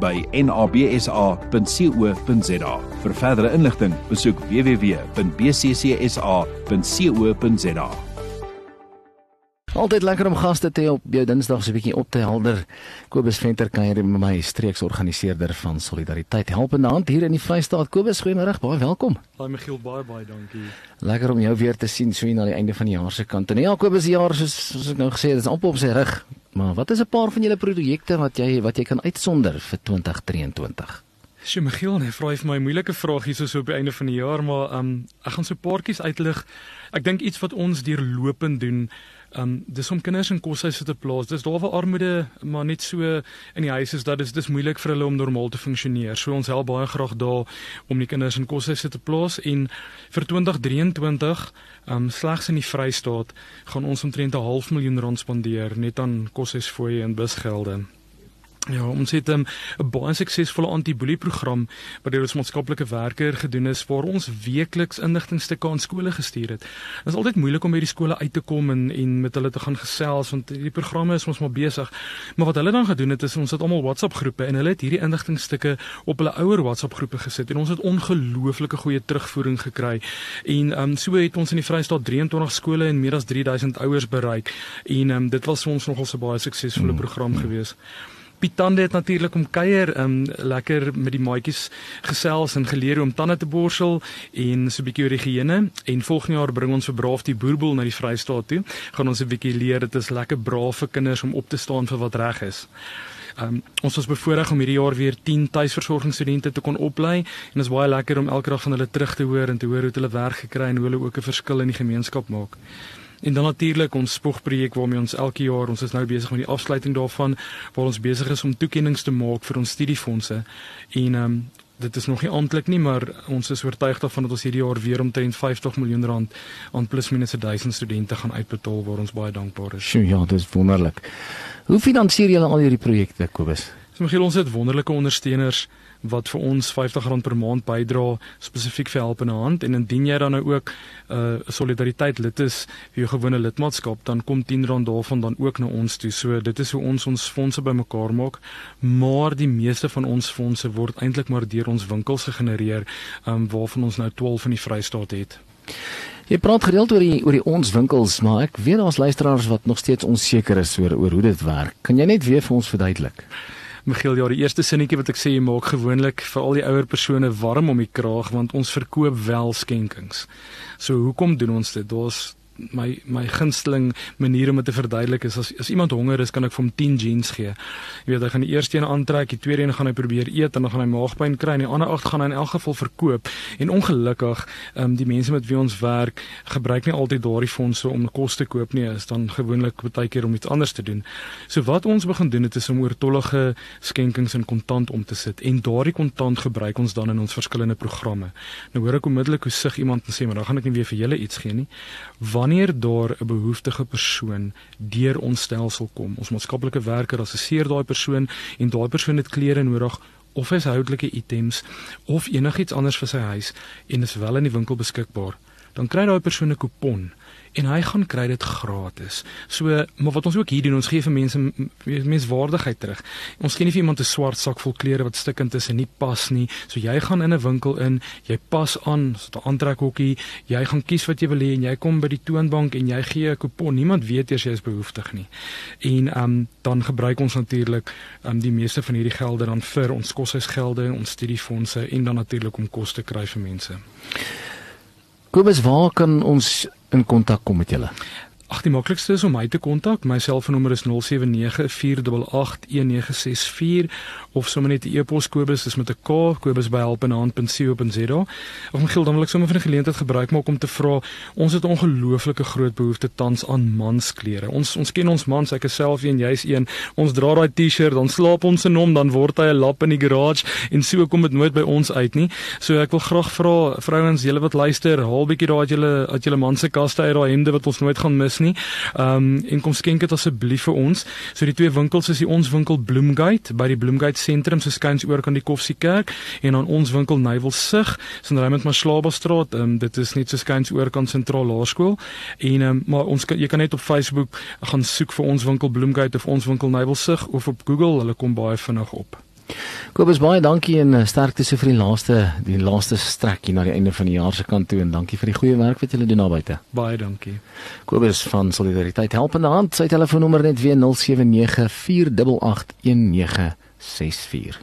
by nabsa.co.za. Vir verdere inligting, besoek www.bccsa.co.za. Altyd lekker om gaste te hê op jou Dinsdag so 'n bietjie op te helder. Kobus Venter kan hier met my streeksorganiseerder van Solidariteit help in die hand hier in die Vrystaat. Kobus, goeiemôre, baie welkom. Haai Michiel, baie baie dankie. Lekker om jou weer te sien so hier aan die einde van die jaar se kant. En ja, Kobus, die jaar soos soos ek nou gesê het, is amper op sy rug. Maar wat is 'n paar van julle projekte wat jy wat jy kan uitsonder vir 2023? Sjoe Michiel, nee, vra vir my 'n moeilike vraag hier so op die einde van die jaar, maar ehm um, ek gaan so 'n paartjies uitlig. Ek dink iets wat ons deurlopend doen Um dis om kinders in koshuise te plaas. Dis daar waar armoede maar net so in die huis is dat dit dis moeilik vir hulle om normaal te funksioneer. So ons help baie graag daar om die kinders in koshuise te plaas en vir 2023 um slegs in die Vrystaat gaan ons omtrent 'n half miljoen rand spandeer net aan koshuisfooie en busgelde. Ja, ons het ehm, 'n um, baie suksesvolle anti-boelie program wat deur ons maatskaplike werker gedoen is waar ons weekliks inligtingstukke aan skole gestuur het. Dit is altyd moeilik om by die skole uit te kom en en met hulle te gaan gesels want die programme is ons maar besig. Maar wat hulle dan gedoen het is ons het almal WhatsApp groepe en hulle het hierdie inligtingstukke op hulle ouer WhatsApp groepe gesit en ons het ongelooflike goeie terugvoering gekry. En ehm um, so het ons in die Vrystaat 23 skole en meer as 3000 ouers bereik en ehm um, dit was vir ons nogal 'n baie suksesvolle hmm. program mm. Geweest. Pietande het natuurlik om kuier, um lekker met die maatjies gesels en geleer om tande te borsel en so 'n bietjie oor higiëne en volgende jaar bring ons vir braaf die boerboel na die Vrystaat toe. Gaan ons 'n bietjie leer dit is lekker braaf vir kinders om op te staan vir wat reg is. Um, ons was bevoorreg om hierdie jaar weer 10 tuisversorgingsstudente te kon oplei en dit is baie lekker om elke dag van hulle terug te hoor en te hoor hoe hulle werk gekry en hoe hulle ook 'n verskil in die gemeenskap maak. En dan natuurlik ons spogprojek waarmee ons elke jaar, ons is nou besig met die afsluiting daarvan waar ons besig is om toekenninge te maak vir ons studiefondse. En ehm um, dit is nog nie amptelik nie, maar ons is oortuig daarvan dat ons hierdie jaar weer omtrent 50 miljoen rand aan plus minus 1000 studente gaan uitbetaal waar ons baie dankbaar is. Sjoe, ja, dit is wonderlik. Hoe finansier julle al hierdie projekte, Kobus? So, ons het wonderlike ondersteuners wat vir ons R50 per maand bydra spesifiek vir help in 'n hand en indien jy dan nou ook 'n uh, solidariteit lid is vir jou gewone lidmaatskap dan kom R10 daarvan dan ook na ons toe. So dit is hoe ons ons fondse bymekaar maak, maar die meeste van ons fondse word eintlik maar deur ons winkels gegenereer, um, waarvan ons nou 12 in die Vrystaat het. Jy praat gereeld oor die oor die ons winkels, maar ek weet daar's luisteraars wat nog steeds onseker is oor oor hoe dit werk. Kan jy net weer vir ons verduidelik? Michiel, ja, die eerste sinnetjie wat ek sê jy maak gewoonlik vir al die ouer persone warm om die kraag want ons verkoop wel skenkings. So hoekom doen ons dit? Daar's my my gunsteling manier om dit te verduidelik is as as iemand honger is kan ek vir hom 10 jeans gee. Jy weet hy gaan die eerste een aantrek, die tweede een gaan hy probeer eet en dan gaan hy maagpyn kry en die ander agt gaan hy in elk geval verkoop. En ongelukkig, ehm um, die mense met wie ons werk gebruik nie altyd daardie fondse om kos te koop nie, is dan gewoonlik baie keer om iets anders te doen. So wat ons begin doen het is om oortollige skenkings in kontant om te sit en daardie kontant gebruik ons dan in ons verskillende programme. Nou hoor ek onmiddellik hoe sug iemand en sê maar dan gaan ek nie weer vir julle iets gee nie. Want wanneer daar 'n behoeftige persoon deur ons stelsel kom, ons maatskaplike werker assesseer daai persoon en daai persoon het klere nodig of huishoudelike items of enigiets anders vir sy huis en is wel in die winkel beskikbaar, dan kry daai persoon 'n kupon en hy gaan kry dit gratis. So, maar wat ons ook hier doen, ons gee vir mense menswaardigheid terug. Ons gee nie vir iemand 'n swart sak vol klere wat stikkend is en nie pas nie. So jy gaan in 'n winkel in, jy pas aan, so 'n aantrekhokkie, jy gaan kies wat jy wil hê en jy kom by die toonbank en jy gee 'n kupon. Niemand weet eers jy is behoeftig nie. En ehm um, dan gebruik ons natuurlik ehm um, die meeste van hierdie gelde dan vir ons koshuisgelde, ons studiefondse en dan natuurlik om kos te kry vir mense. Kobus, waar kan ons in kontak kom met julle? Ag die maklikste is om my te kontak. My selfoonnommer is 0794881964 of sommer net 'n e-pos Kobus is met 'n K kobus@helpenaand.co.za. Of Michiel dan wil ek sommer van die geleentheid gebruik maak om te vra, ons het 'n ongelooflike groot behoefte tans aan mansklere. Ons ons ken ons mans, ek is self een, jy's een. Ons dra daai T-shirt, dan slaap ons in hom, dan word hy 'n lap in die garage en so kom dit nooit by ons uit nie. So ek wil graag vra vrouens, julle wat luister, haal bietjie daai uit julle uit julle man se kaste uit daai hemde wat ons nooit gaan mis nie. Ehm um, en kom skenk dit asseblief vir ons. So die twee winkels is die ons winkel Bloomgate by die Bloomgate sentrum se skuins oor kan die Koffsie Kerk en dan ons winkel Nywelsig, sien Raymond Maslaba straat. Ehm um, dit is net so skuins oor kan sentraal laerskool. En ehm um, maar ons kan, jy kan net op Facebook gaan soek vir ons winkel Bloomgate of ons winkel Nywelsig of op Google, hulle kom baie vinnig op. Kobus baie dankie en eh, sterkte so vir die laaste die laaste strek hier na die einde van die jaar se kant toe en dankie vir die goeie werk wat julle doen daar buite. Baie dankie. Kobus van Solidariteit Helpende Hand, sy telefoonnommer net weer 0794881964.